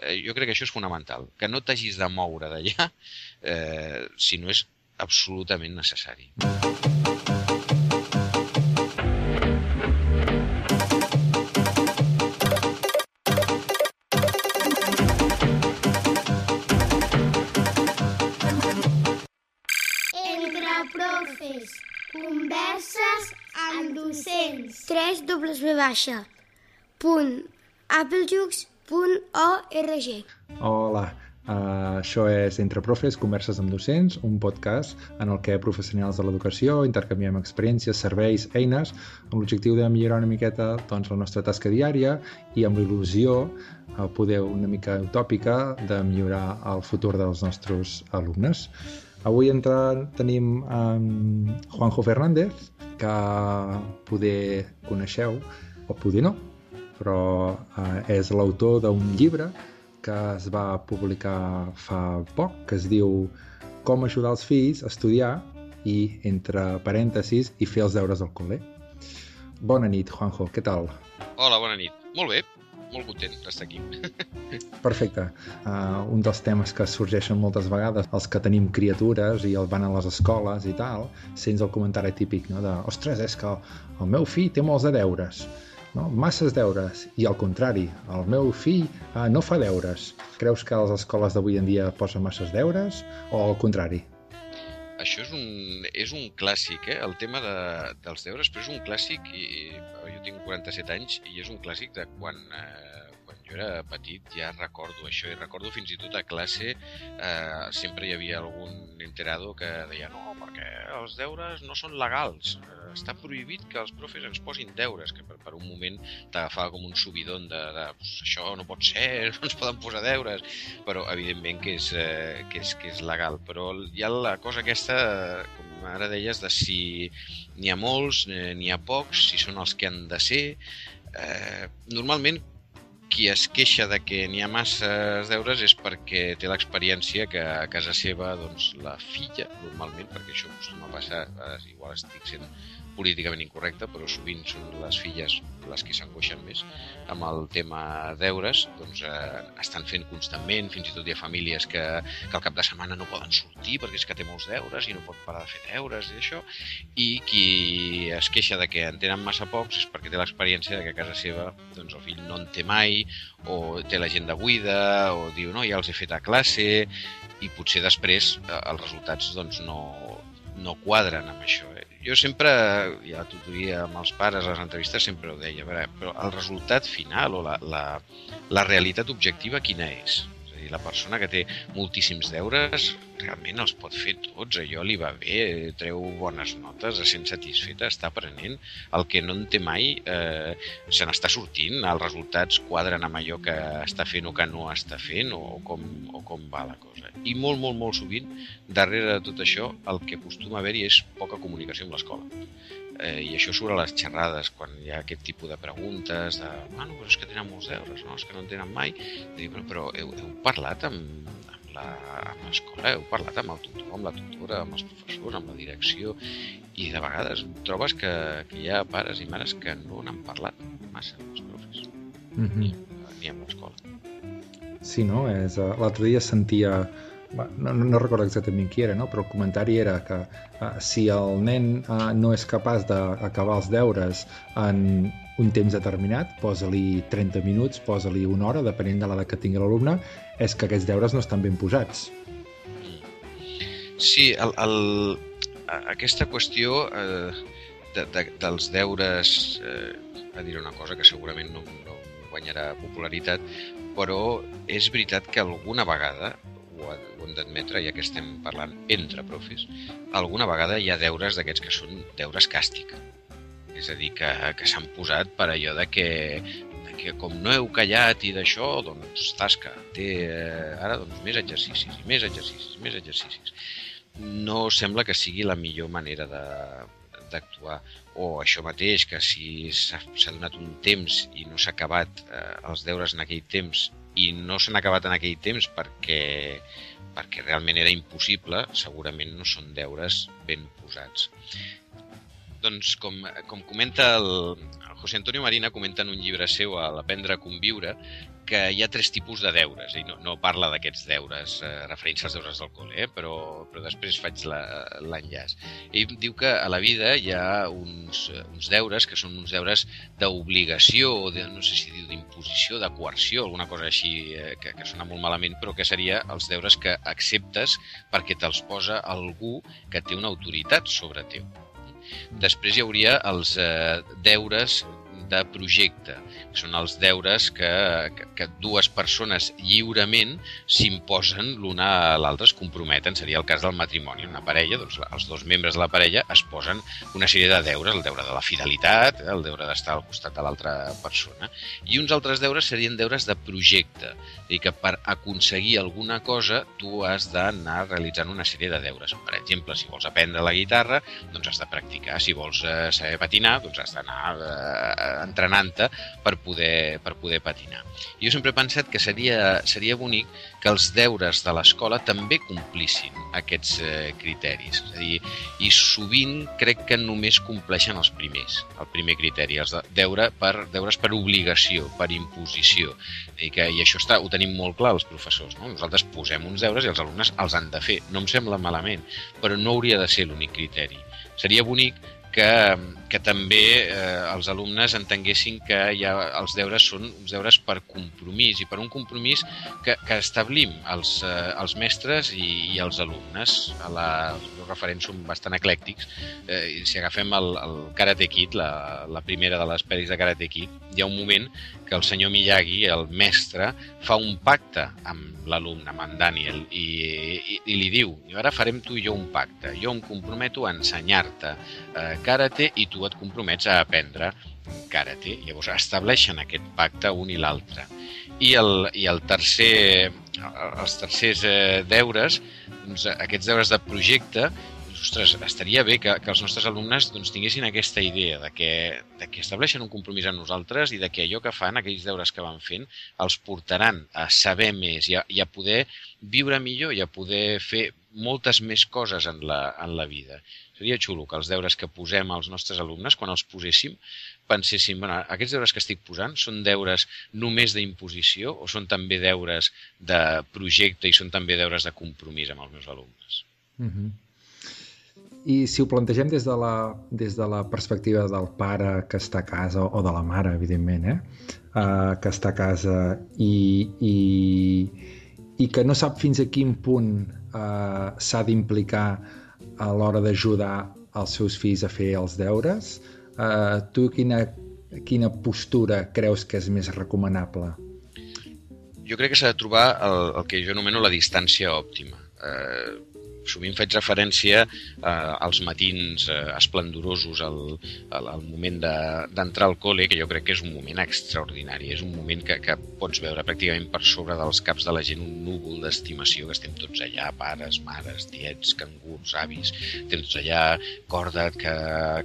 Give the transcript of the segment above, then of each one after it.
Eh, jo crec que això és fonamental, que no t'hagis de moure d'allà eh, si no és absolutament necessari. Entre profes, converses amb docents. 3 W baixa punt applejux.org Hola, uh, això és Entre Profes, Converses amb Docents, un podcast en el que professionals de l'educació intercanviem experiències, serveis, eines, amb l'objectiu de millorar una miqueta doncs, la nostra tasca diària i amb l'il·lusió, uh, poder una mica utòpica, de millorar el futur dels nostres alumnes. Avui entra, tenim um, Juanjo Fernández, que poder coneixeu, o poder no, però eh, és l'autor d'un llibre que es va publicar fa poc, que es diu Com ajudar els fills a estudiar i, entre parèntesis, i fer els deures al col·le. Bona nit, Juanjo, què tal? Hola, bona nit. Molt bé, molt content d'estar aquí. Perfecte. Uh, un dels temes que sorgeixen moltes vegades, els que tenim criatures i el van a les escoles i tal, sents el comentari típic, no? de ostres, és que el meu fill té molts de deures no? masses deures i al contrari, el meu fill eh, no fa deures. Creus que les escoles d'avui en dia posen masses deures o al contrari? Això és un, és un clàssic, eh? el tema de, dels deures, però és un clàssic, i jo tinc 47 anys, i és un clàssic de quan, eh, quan jo era petit, ja recordo això, i recordo fins i tot a classe, eh, sempre hi havia algun enterado que deia no, perquè els deures no són legals, eh, està prohibit que els profes ens posin deures, que per, per un moment t'agafava com un subidon de, de pues, això no pot ser, no ens poden posar deures, però evidentment que és, eh, que és, que és legal. Però hi ha la cosa aquesta, com ara deies, de si n'hi ha molts, eh, n'hi ha pocs, si són els que han de ser. Eh, normalment qui es queixa de que n'hi ha masses deures és perquè té l'experiència que a casa seva doncs, la filla, normalment, perquè això acostuma a passar, igual estic sent políticament incorrecte, però sovint són les filles les que s'angoixen més amb el tema deures, doncs eh, estan fent constantment, fins i tot hi ha famílies que, que al cap de setmana no poden sortir perquè és que té molts deures i no pot parar de fer deures i això, i qui es queixa de que en tenen massa pocs és perquè té l'experiència de que a casa seva doncs, el fill no en té mai, o té l'agenda buida, o diu no, ja els he fet a classe, i potser després eh, els resultats doncs, no, no quadren amb això. Eh? Jo sempre, ja a tutoria amb els pares, a les entrevistes sempre ho deia, però el resultat final o la, la, la realitat objectiva quina és? Dir, la persona que té moltíssims deures realment els pot fer tots, allò li va bé, treu bones notes, se sent satisfeta, està aprenent. El que no en té mai eh, se n'està sortint, els resultats quadren amb allò que està fent o que no està fent o, com, o com va la cosa. I molt, molt, molt sovint, darrere de tot això, el que acostuma a haver-hi és poca comunicació amb l'escola. Eh, I això surt a les xerrades, quan hi ha aquest tipus de preguntes, de, bueno, però és que tenen molts deures, no? és que no en tenen mai. Dic, però, però heu, heu parlat amb, la, amb l'escola, heu parlat amb el tutor, amb la tutora, amb els professors, amb la direcció, i de vegades trobes que, que hi ha pares i mares que no n'han parlat massa amb els profes, Mm -hmm. ni, ni amb l'escola. Sí, no? És, uh, L'altre dia sentia no, no recordo exactament qui era, no? però el comentari era que uh, si el nen uh, no és capaç d'acabar els deures en un temps determinat, posa-li 30 minuts, posa-li una hora, depenent de l'edat que tingui l'alumne, és que aquests deures no estan ben posats. Sí, el, el, aquesta qüestió eh, de, de, dels deures, eh, a dir una cosa que segurament no, no guanyarà popularitat, però és veritat que alguna vegada ho, ho hem d'admetre, ja que estem parlant entre profes, alguna vegada hi ha deures d'aquests que són deures càstig. És a dir, que, que s'han posat per allò de que, de que com no heu callat i d'això, doncs tasca, té eh, ara doncs, més exercicis, i més exercicis, més exercicis. No sembla que sigui la millor manera de, d'actuar o això mateix, que si s'ha donat un temps i no s'ha acabat eh, els deures en aquell temps i no s'han acabat en aquell temps perquè, perquè realment era impossible, segurament no són deures ben posats. doncs com, com comenta el, José Antonio Marina, comenta en un llibre seu a l'Aprendre a conviure, que hi ha tres tipus de deures, i no, no parla d'aquests deures eh, referents als deures del col·le, eh, però, però després faig l'enllaç. Ell diu que a la vida hi ha uns, uns deures que són uns deures d'obligació, o de, no sé si diu d'imposició, de coerció, alguna cosa així eh, que, que sona molt malament, però que seria els deures que acceptes perquè te'ls posa algú que té una autoritat sobre teu. Després hi hauria els eh, deures de projecte, són els deures que, que, que dues persones lliurement s'imposen l'una a l'altra, es comprometen, seria el cas del matrimoni. Una parella, doncs els dos membres de la parella es posen una sèrie de deures, el deure de la fidelitat, el deure d'estar al costat de l'altra persona, i uns altres deures serien deures de projecte, és dir, que per aconseguir alguna cosa tu has d'anar realitzant una sèrie de deures. Per exemple, si vols aprendre la guitarra, doncs has de practicar. Si vols eh, saber patinar, doncs has d'anar eh, entrenant-te per poder, per poder patinar. Jo sempre he pensat que seria, seria bonic que els deures de l'escola també complissin aquests eh, criteris. És a dir, i sovint crec que només compleixen els primers, el primer criteri, els de deure per, deures per obligació, per imposició. I, que, I això està, ho tenim molt clar els professors. No? Nosaltres posem uns deures i els alumnes els han de fer. No em sembla malament, però no hauria de ser l'únic criteri. Seria bonic que, que també eh, els alumnes entenguessin que ja els deures són uns deures per compromís i per un compromís que, que establim els, eh, els mestres i, i els alumnes. A la, els referents són bastant eclèctics. Eh, si agafem el, el Karate Kid, la, la primera de les pel·lis de Karate Kid, hi ha un moment que el senyor Miyagi, el mestre, fa un pacte amb l'alumne, amb en Daniel, i, i, i li diu, ara farem tu i jo un pacte. Jo em comprometo a ensenyar-te eh, karate i tu et compromets a aprendre karate. Llavors estableixen aquest pacte un i l'altre. I, el, I el tercer, els tercers eh, deures, doncs, aquests deures de projecte, ostres, estaria bé que, que els nostres alumnes doncs, tinguessin aquesta idea de que, de que estableixen un compromís amb nosaltres i de que allò que fan, aquells deures que van fent, els portaran a saber més i a, i a poder viure millor i a poder fer moltes més coses en la, en la vida. Seria xulo que els deures que posem als nostres alumnes, quan els poséssim, penséssim, bueno, aquests deures que estic posant són deures només d'imposició o són també deures de projecte i són també deures de compromís amb els meus alumnes? Mm -hmm. I si ho plantegem des de, la, des de la perspectiva del pare que està a casa, o de la mare, evidentment, eh? Uh, que està a casa i, i, i que no sap fins a quin punt uh, s'ha d'implicar a l'hora d'ajudar els seus fills a fer els deures. Uh, tu quina, quina postura creus que és més recomanable? Jo crec que s'ha de trobar el, el que jo anomeno la distància òptima. Uh, sovint faig referència eh, als matins eh, esplendorosos, al, al, al moment d'entrar de, al col·le, que jo crec que és un moment extraordinari, és un moment que, que pots veure pràcticament per sobre dels caps de la gent un núvol d'estimació, que estem tots allà, pares, mares, tiets, cangurs, avis, tots allà, corda't, que,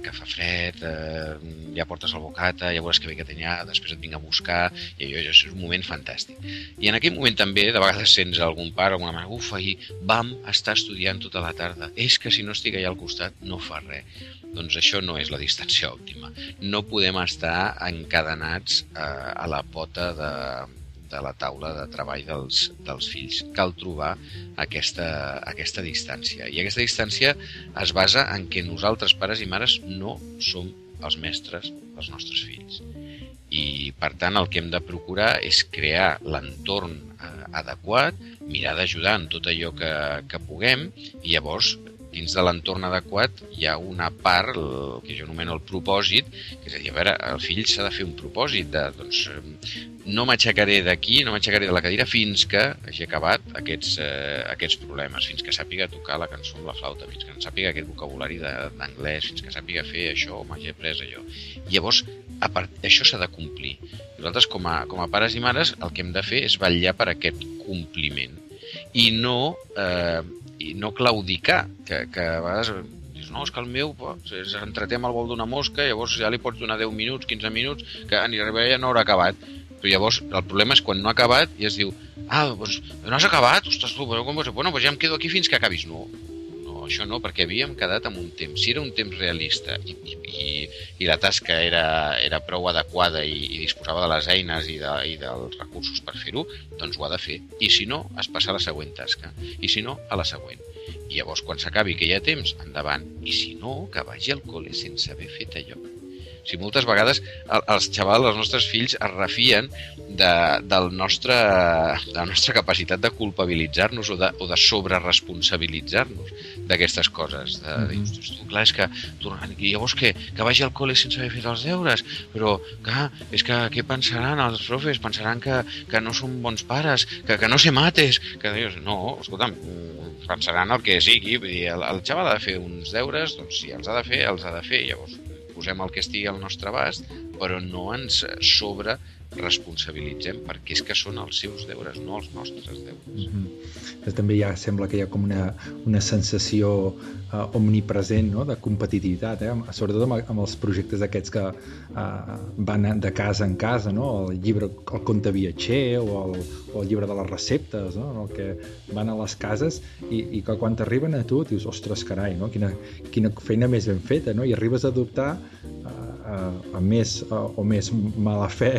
que fa fred, eh, ja portes el bocata, ja veuràs que bé que tenia, després et vinc a buscar, i allò, allò és un moment fantàstic. I en aquell moment també, de vegades sents algun pare, alguna mare, uf, ahir vam estar estudiant estudiant tota la tarda. És que si no estic allà al costat no fa res. Doncs això no és la distància òptima. No podem estar encadenats eh, a la pota de, de la taula de treball dels, dels fills. Cal trobar aquesta, aquesta distància. I aquesta distància es basa en que nosaltres, pares i mares, no som els mestres dels nostres fills. I, per tant, el que hem de procurar és crear l'entorn eh, adequat mirar d'ajudar en tot allò que, que puguem i llavors dins de l'entorn adequat hi ha una part, el que jo anomeno el propòsit, que és a dir, a veure, el fill s'ha de fer un propòsit de, doncs, no m'aixecaré d'aquí, no m'aixecaré de la cadira fins que hagi acabat aquests, eh, aquests problemes, fins que sàpiga tocar la cançó amb la flauta, fins que sàpiga aquest vocabulari d'anglès, fins que sàpiga fer això o m'hagi après allò. I llavors, a part, això s'ha de complir. Nosaltres, com a, com a pares i mares, el que hem de fer és vetllar per aquest compliment i no, eh, i no claudicar, que, que a vegades dius, no, és que el meu és entreté amb el vol d'una mosca, llavors ja li pots donar 10 minuts, 15 minuts, que anirà ja no haurà acabat. Però llavors el problema és quan no ha acabat i es diu, ah, doncs no has acabat? Ostres, tu, com vols? Bueno, doncs ja em quedo aquí fins que acabis. No això no, perquè havíem quedat amb un temps. Si era un temps realista i, i, i la tasca era, era prou adequada i, i disposava de les eines i, de, i dels recursos per fer-ho, doncs ho ha de fer. I si no, es passa a la següent tasca. I si no, a la següent. I llavors, quan s'acabi que hi ha temps, endavant. I si no, que vagi al col·le sense haver fet allò. O sigui, moltes vegades els xavals, els nostres fills, es refien de, del nostre, de la nostra capacitat de culpabilitzar-nos o de, o de sobreresponsabilitzar-nos d'aquestes coses. De, mm -hmm. clar, és que i llavors què? Que vagi al col·le sense haver fet els deures? Però, clar, és que què pensaran els profes? Pensaran que, que no són bons pares, que, que no sé mates, que dius, no, escolta'm, pensaran el que sigui, vull dir, el, el xaval ha de fer uns deures, doncs si els ha de fer, els ha de fer, llavors posem el que estigui al nostre abast, però no ens sobre responsabilitzem perquè és que són els seus deures, no els nostres deures. Mm -hmm. També ja sembla que hi ha com una, una sensació uh, omnipresent no? de competitivitat, eh? sobretot amb, amb els projectes aquests que uh, van de casa en casa, no? el llibre, el conte viatger o el, o el llibre de les receptes, no? el que van a les cases i, i que quan t'arriben a tu dius, ostres, carai, no? quina, quina feina més ben feta, no? i arribes a adoptar uh, amb més uh, o més mala fe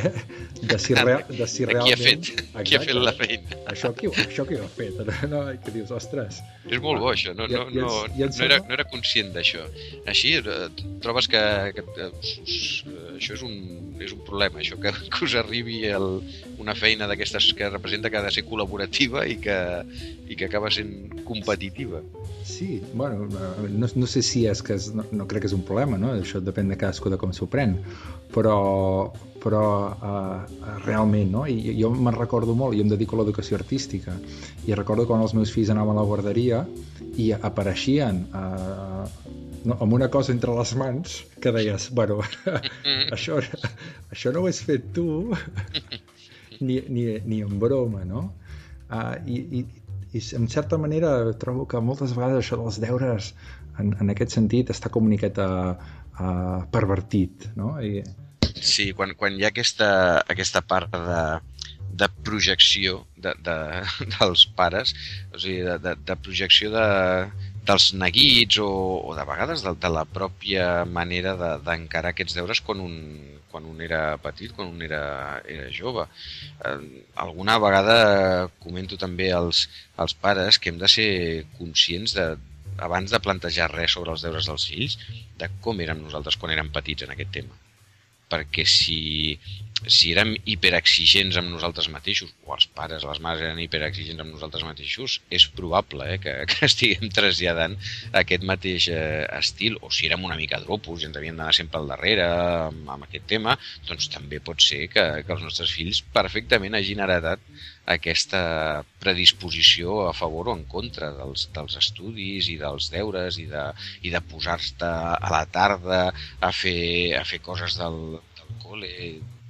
de si, real, de si realment... Qui ha fet, exacte, qui ha fet la feina. Això qui, això qui ho ha fet, no? Que dius, ostres... És molt bo, això. No, no, no, no, era, no era conscient d'això. Així eh, trobes que, que, que això és un, és un problema, això, que, que us arribi el, una feina d'aquestes que representa que ha de ser col·laborativa i que, i que acaba sent competitiva. Sí, bueno, no, no sé si és que és, no, no crec que és un problema, no? Això depèn de cadascú de com s'ho pren, però, però uh, realment, no? I jo me'n recordo molt, jo em dedico a l'educació artística, i recordo quan els meus fills anaven a la guarderia i apareixien uh, no, amb una cosa entre les mans que deies, bueno, això, això no ho has fet tu ni, ni, ni en broma, no? Uh, i, i, i en certa manera trobo que moltes vegades això dels deures en, en aquest sentit està com una miqueta uh, pervertit, no? I... Sí, quan, quan hi ha aquesta, aquesta part de, de projecció de, de, dels pares, o sigui, de, de, de projecció de, dels neguits o, o de vegades de, de la pròpia manera d'encarar de, aquests deures quan un, quan un era petit, quan un era, era jove. Eh, alguna vegada comento també als, als pares que hem de ser conscients de, abans de plantejar res sobre els deures dels fills, de com érem nosaltres quan érem petits en aquest tema. Perquè si si érem hiperexigents amb nosaltres mateixos, o els pares, les mares eren hiperexigents amb nosaltres mateixos, és probable eh, que, que estiguem traslladant aquest mateix eh, estil, o si érem una mica dropos i ens havíem d'anar sempre al darrere amb, amb aquest tema, doncs també pot ser que, que els nostres fills perfectament hagin heredat aquesta predisposició a favor o en contra dels, dels estudis i dels deures i de, i de posar-te a la tarda a fer, a fer coses del, col·le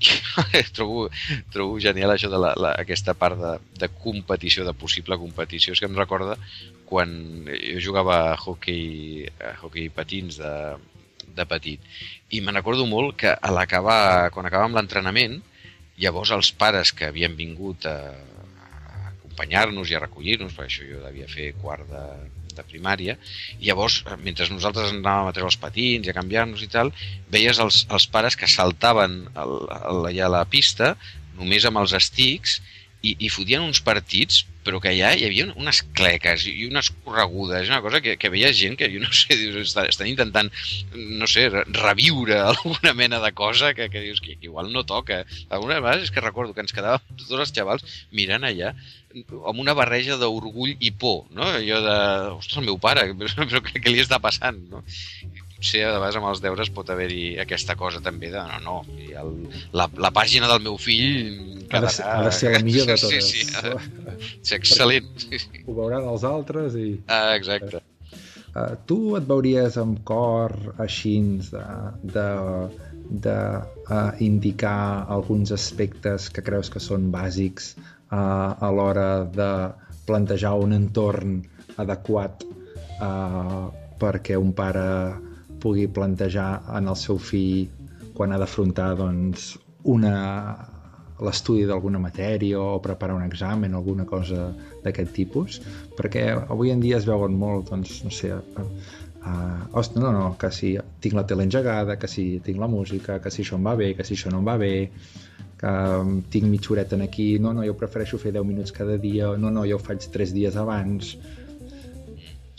trobo, trobo genial això de la, la, aquesta part de, de competició, de possible competició. És que em recorda quan jo jugava a hockey, a hockey patins de, de petit. I me'n recordo molt que a l'acabar, quan acabàvem l'entrenament, llavors els pares que havien vingut a, a acompanyar-nos i a recollir-nos, perquè això jo devia fer quart de, de primària, i llavors, eh, mentre nosaltres anàvem a treure els patins i a canviar-nos i tal, veies els, els pares que saltaven el, el, allà a la pista només amb els estics i, i fotien uns partits però que allà hi havia unes cleques i unes corregudes, una cosa que, que veia gent que, jo no sé, dius, estan intentant, no sé, reviure alguna mena de cosa que, que dius que igual no toca. Algunes vegades és que recordo que ens quedàvem tots els xavals mirant allà amb una barreja d'orgull i por, no? Allò de, ostres, el meu pare, però, però què, què li està passant, no? Potser a vegades amb els deures pot haver-hi aquesta cosa també de no, no, el, la, la pàgina del meu fill ha de, ser, ha de ser la millor de totes. Sí, sí, ha ser excel·lent. Sí. Ho veuran els altres i... Ah, exacte. Uh, tu et veuries amb cor així de, de, de uh, indicar alguns aspectes que creus que són bàsics uh, a l'hora de plantejar un entorn adequat uh, perquè un pare pugui plantejar en el seu fill quan ha d'afrontar doncs, una, l'estudi d'alguna matèria o preparar un examen o alguna cosa d'aquest tipus, perquè avui en dia es veuen molt, doncs, no sé, uh, uh, ostres, no, no, que si tinc la tele engegada, que si tinc la música, que si això em va bé, que si això no em va bé, que um, tinc mitja horeta aquí, no, no, jo prefereixo fer 10 minuts cada dia, no, no, jo ho faig 3 dies abans,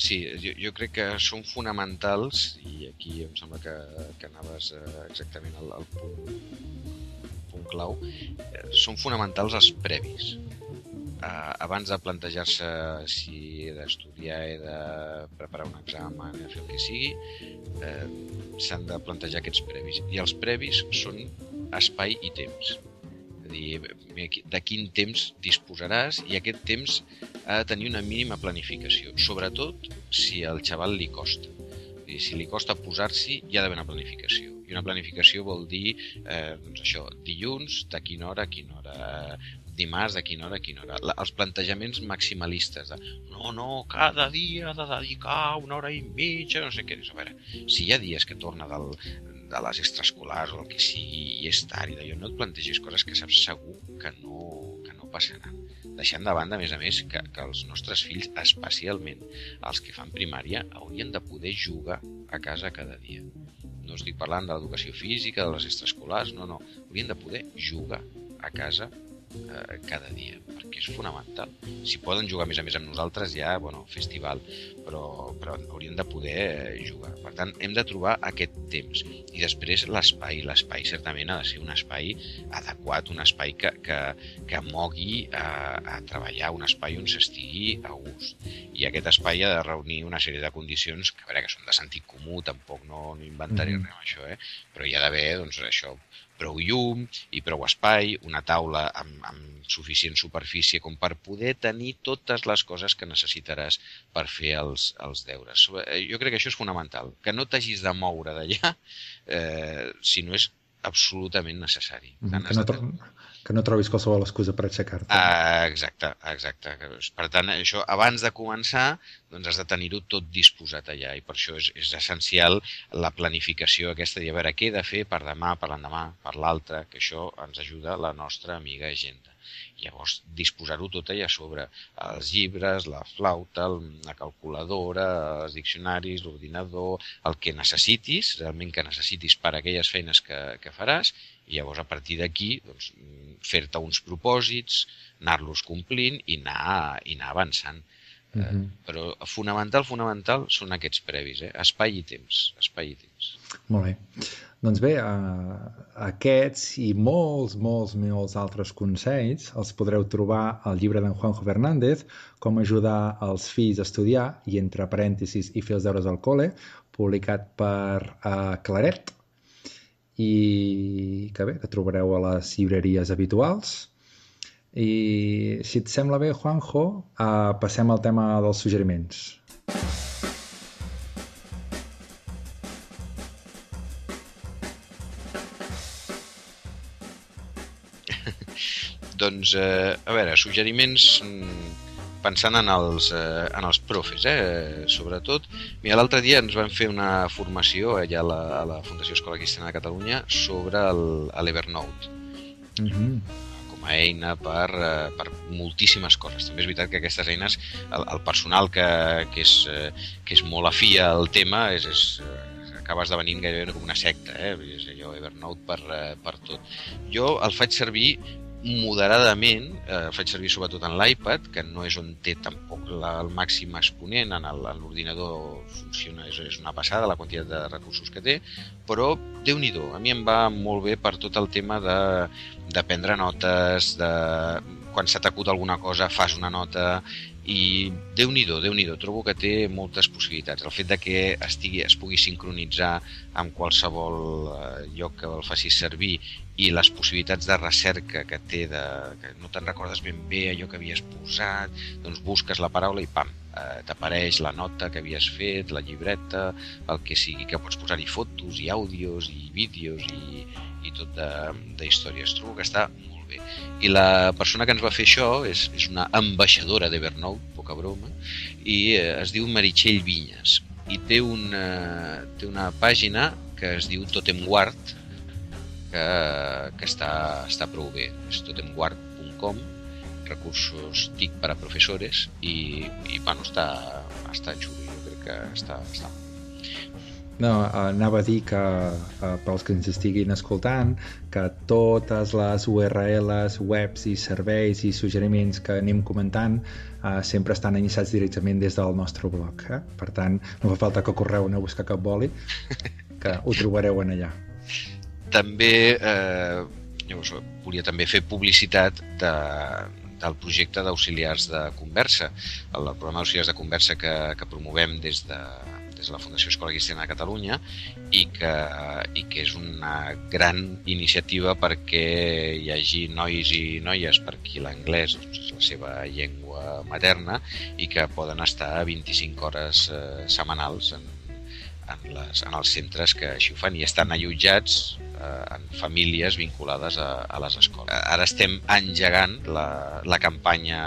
Sí, jo, jo crec que són fonamentals, i aquí em sembla que, que anaves eh, exactament al, al punt, punt clau, eh, són fonamentals els previs. Eh, abans de plantejar-se si he d'estudiar, he de preparar un examen, he de fer el que sigui, s'han de plantejar aquests previs. I els previs són espai i temps dir, de quin temps disposaràs i aquest temps ha de tenir una mínima planificació, sobretot si al xaval li costa. I si li costa posar-s'hi, hi ha d'haver una planificació. I una planificació vol dir, eh, doncs això, dilluns, de quina hora a quina hora, dimarts, de quina hora a quina hora. La, els plantejaments maximalistes de no, no, cada dia ha de dedicar una hora i mitja, no sé què. A veure, si hi ha dies que torna del, de les extraescolars o el que sigui i és tard i d'allò, no et plantegis coses que saps segur que no, que no passaran. Deixant de banda, a més a més, que, que els nostres fills, especialment els que fan primària, haurien de poder jugar a casa cada dia. No estic parlant de l'educació física, de les extraescolars, no, no. Haurien de poder jugar a casa eh, cada dia, perquè és fonamental. Si poden jugar a més a més amb nosaltres, ja, bueno, festival, però, però haurien de poder eh, jugar. Per tant, hem de trobar aquest temps. I després l'espai. L'espai certament ha de ser un espai adequat, un espai que, que, que mogui a, a treballar, un espai on s'estigui a gust. I aquest espai ha de reunir una sèrie de condicions que, a veure, que són de sentit comú, tampoc no, no inventaré mm -hmm. res amb això, eh? però hi ha d'haver, doncs, això, prou llum i prou espai, una taula amb, amb suficient superfície com per poder tenir totes les coses que necessitaràs per fer els, els deures. Eh, jo crec que això és fonamental, que no t'hagis de moure d'allà eh, si no és absolutament necessari. Mm -hmm, que, no. Que no trobis qualsevol excusa per aixecar-te. Ah, exacte, exacte. Per tant, això, abans de començar, doncs has de tenir-ho tot disposat allà i per això és, és essencial la planificació aquesta de veure què he de fer per demà, per l'endemà, per l'altre, que això ens ajuda la nostra amiga agenda. Llavors, disposar-ho tot allà sobre els llibres, la flauta, la calculadora, els diccionaris, l'ordinador, el que necessitis, realment que necessitis per a aquelles feines que, que faràs, i llavors a partir d'aquí doncs, fer-te uns propòsits, anar-los complint i anar, i anar avançant. Uh -huh. eh, mhm. però fonamental, fonamental són aquests previs, eh? espai i temps. Espai i temps. Molt bé. Doncs bé, eh, aquests i molts, molts, molts altres consells els podreu trobar al llibre d'en Juanjo Fernández, Com ajudar els fills a estudiar, i entre parèntesis i fer els deures al col·le, publicat per eh, Claret, i que bé, que trobareu a les llibreries habituals. I si et sembla bé, Juanjo, eh, passem al tema dels suggeriments. Doncs, eh, a veure, suggeriments mm, pensant en els, eh, en els profes, eh, sobretot. Mira, l'altre dia ens vam fer una formació allà a la, a la Fundació Escola Cristiana de Catalunya sobre l'Evernote. Mm -hmm com a eina per, eh, per moltíssimes coses. També és veritat que aquestes eines, el, el personal que, que, és, eh, que és molt afí al tema és, és acaba esdevenint gairebé com una secta, eh? és allò Evernote per, per tot. Jo el faig servir moderadament, eh, faig servir sobretot en l'iPad, que no és on té tampoc la, el màxim exponent, en l'ordinador funciona, és, és una passada la quantitat de recursos que té, però déu nhi a mi em va molt bé per tot el tema de, de prendre notes, de quan se t'acut alguna cosa fas una nota i déu nhi déu nhi trobo que té moltes possibilitats. El fet de que estigui, es pugui sincronitzar amb qualsevol eh, lloc que el facis servir i les possibilitats de recerca que té, de, que no te'n recordes ben bé allò que havies posat, doncs busques la paraula i pam, eh, t'apareix la nota que havies fet, la llibreta, el que sigui, que pots posar-hi fotos i àudios i vídeos i, i tot d'històries. Trobo que està bé. I la persona que ens va fer això és, és una ambaixadora d'Evernote, poca broma, i eh, es diu Meritxell Vinyes i té una, té una pàgina que es diu Totemguard, que, que està, està prou bé. És totemguard.com, recursos TIC per a professores i, i bueno, està, està xulo, jo crec que està, està no, anava a dir que eh, pels que ens estiguin escoltant que totes les URLs, webs i serveis i suggeriments que anem comentant eh, sempre estan iniciats directament des del nostre blog. Eh? Per tant, no fa falta que correu a buscar cap boli, que ho trobareu en allà. També eh, llavors, volia també fer publicitat de, del projecte d'auxiliars de conversa, el programa d'auxiliars de conversa que, que promovem des de, des de la Fundació Escola Cristiana de Catalunya i que, i que és una gran iniciativa perquè hi hagi nois i noies per qui l'anglès doncs, és la seva llengua materna i que poden estar 25 hores eh, setmanals en, en, les, en els centres que així ho fan i estan allotjats eh, en famílies vinculades a, a les escoles. Ara estem engegant la, la campanya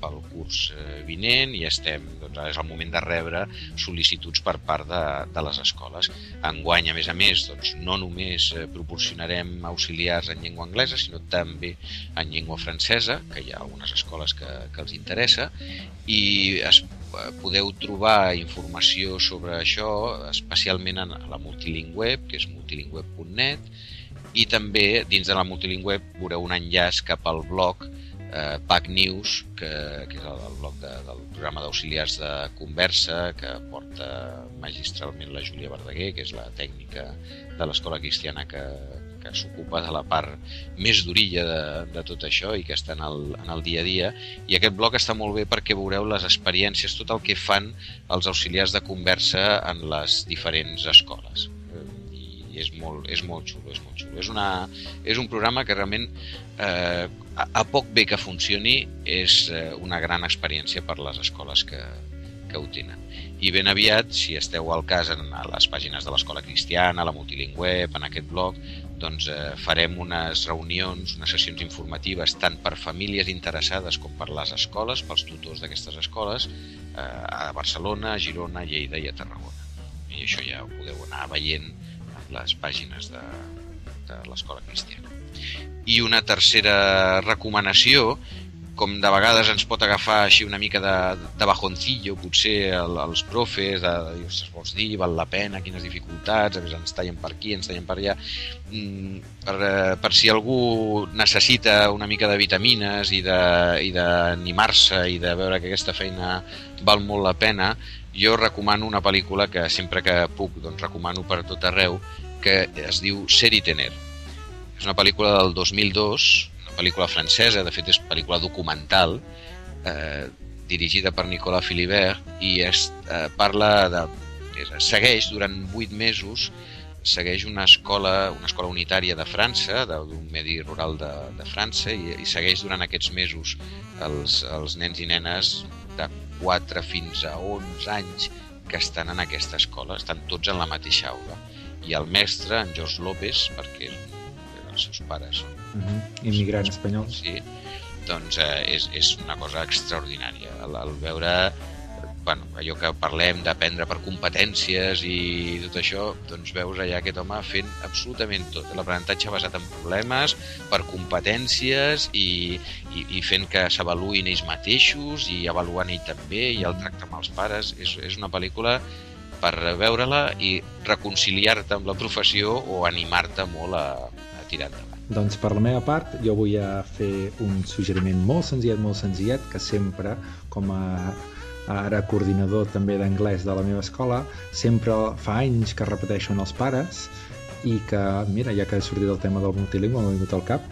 pel curs eh, vinent i estem, doncs és el moment de rebre sol·licituds per part de, de les escoles. Enguany, a més a més, doncs, no només eh, proporcionarem auxiliars en llengua anglesa, sinó també en llengua francesa, que hi ha algunes escoles que, que els interessa, i es, eh, podeu trobar informació sobre això, especialment en la multilingüe, que és multilingüe.net, i també dins de la multilingüe veureu un enllaç cap al blog eh, PAC News, que, que és el, bloc de, del programa d'auxiliars de conversa que porta magistralment la Júlia Verdaguer, que és la tècnica de l'escola cristiana que, que s'ocupa de la part més d'orilla de, de tot això i que està en el, en el dia a dia. I aquest bloc està molt bé perquè veureu les experiències, tot el que fan els auxiliars de conversa en les diferents escoles i és molt, és molt xulo, és molt xulo. És, una, és un programa que realment eh, a, a poc bé que funcioni és eh, una gran experiència per les escoles que, que ho tenen. I ben aviat, si esteu al cas en a les pàgines de l'Escola Cristiana, la Multilingüe, en aquest blog, doncs eh, farem unes reunions, unes sessions informatives tant per famílies interessades com per les escoles, pels tutors d'aquestes escoles, eh, a Barcelona, a Girona, a Lleida i a Tarragona. I això ja ho podeu anar veient en les pàgines de, de l'Escola Cristiana. I una tercera recomanació, com de vegades ens pot agafar així una mica de, de bajoncillo, potser el, els profes, de, de dir, vols dir, val la pena, quines dificultats, ens tallen per aquí, ens tallen per allà, mm, per, eh, per si algú necessita una mica de vitamines i d'animar-se i de veure que aquesta feina val molt la pena, jo recomano una pel·lícula que sempre que puc doncs, recomano per tot arreu, que es diu Ser i Tener és una pel·lícula del 2002, una pel·lícula francesa, de fet és pel·lícula documental, eh, dirigida per Nicolas Philibert, i es, eh, parla de... És, segueix durant vuit mesos segueix una escola, una escola unitària de França, d'un medi rural de, de França, i, i segueix durant aquests mesos els, els nens i nenes de 4 fins a 11 anys que estan en aquesta escola, estan tots en la mateixa aula. I el mestre, en George López, perquè és els seus pares són uh -huh. immigrants espanyols. Sí, doncs eh, és, és una cosa extraordinària. El, el veure bueno, allò que parlem d'aprendre per competències i tot això, doncs veus allà aquest home fent absolutament tot. L'aprenentatge basat en problemes, per competències i, i, i fent que s'avaluïn ells mateixos i avaluant ell també i el tracte amb els pares. És, és una pel·lícula per veure-la i reconciliar-te amb la professió o animar-te molt a, tirar endavant. Doncs per la meva part jo vull fer un suggeriment molt senzillet, molt senzillet, que sempre com a ara coordinador també d'anglès de la meva escola, sempre fa anys que repeteixen els pares i que, mira, ja que he sortit del tema del multilingüe, m'ha vingut al cap,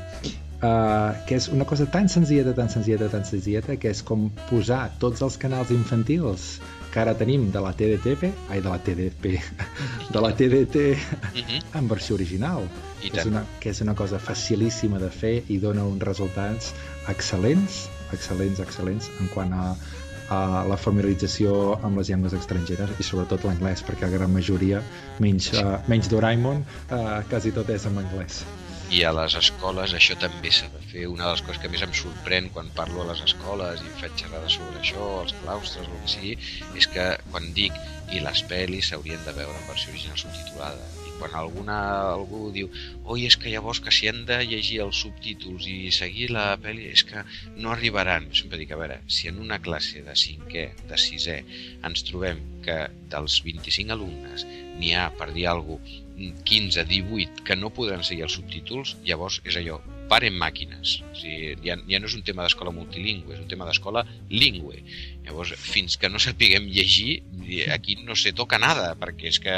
uh, que és una cosa tan senzilleta, tan senzilleta, tan senzilleta, que és com posar tots els canals infantils que ara tenim de la TDTP, ai, de la TDP, de la TDT mhm. en versió original. I que és, una, que és una cosa facilíssima de fer i dona uns resultats excel·lents, excel·lents, excel·lents en quant a, a la familiarització amb les llengües estrangeres i sobretot l'anglès, perquè la gran majoria, menys, uh, menys Doraemon, uh, quasi tot és en anglès. I a les escoles això també s'ha de fer. Una de les coses que més em sorprèn quan parlo a les escoles i faig xerrades sobre això, els claustres, el que sigui, és que quan dic i les pel·lis s'haurien de veure en versió original subtitulada i quan alguna, algú diu oi, és que llavors que si hem de llegir els subtítols i seguir la pel·li és que no arribaran. Sempre dic, a veure, si en una classe de cinquè, de sisè, ens trobem que dels 25 alumnes n'hi ha, per dir alguna cosa, 15, 18 que no podran seguir els subtítols, llavors és allò, paren màquines. O sigui, ja, ja no és un tema d'escola multilingüe, és un tema d'escola lingüe. Llavors, fins que no sapiguem llegir, aquí no se toca nada, perquè és que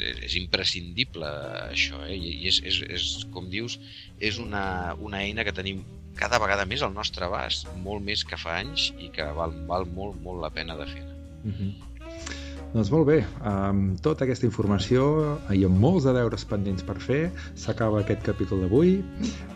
és imprescindible això, eh? I és, és, és, com dius, és una, una eina que tenim cada vegada més al nostre abast, molt més que fa anys i que val, val molt, molt la pena de fer. Mm -hmm. Doncs molt bé, amb tota aquesta informació i amb molts de deures pendents per fer, s'acaba aquest capítol d'avui.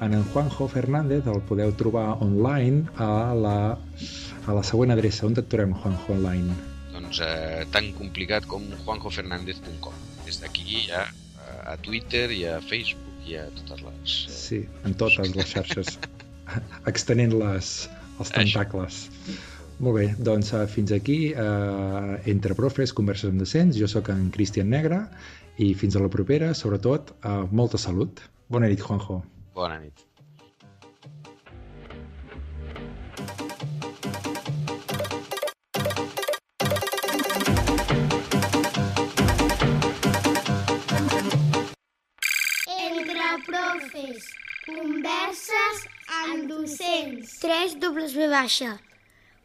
En en Juanjo Fernández el podeu trobar online a la, a la següent adreça. On et trobem, Juanjo, online? Doncs eh, tan complicat com juanjofernandez.com. Des d'aquí ja eh, a Twitter i a Facebook i a totes les... Eh... Sí, en totes les xarxes. extenent les, els tentacles. Això. Molt bé, doncs uh, fins aquí uh, Entre Profes, Converses amb Docents. Jo sóc en Cristian Negre i fins a la propera, sobretot, uh, molta salut. Bona nit, Juanjo. Bona nit. Entre Profes, Converses amb Docents. 3 W baixa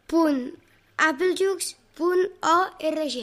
punt. Applejux.org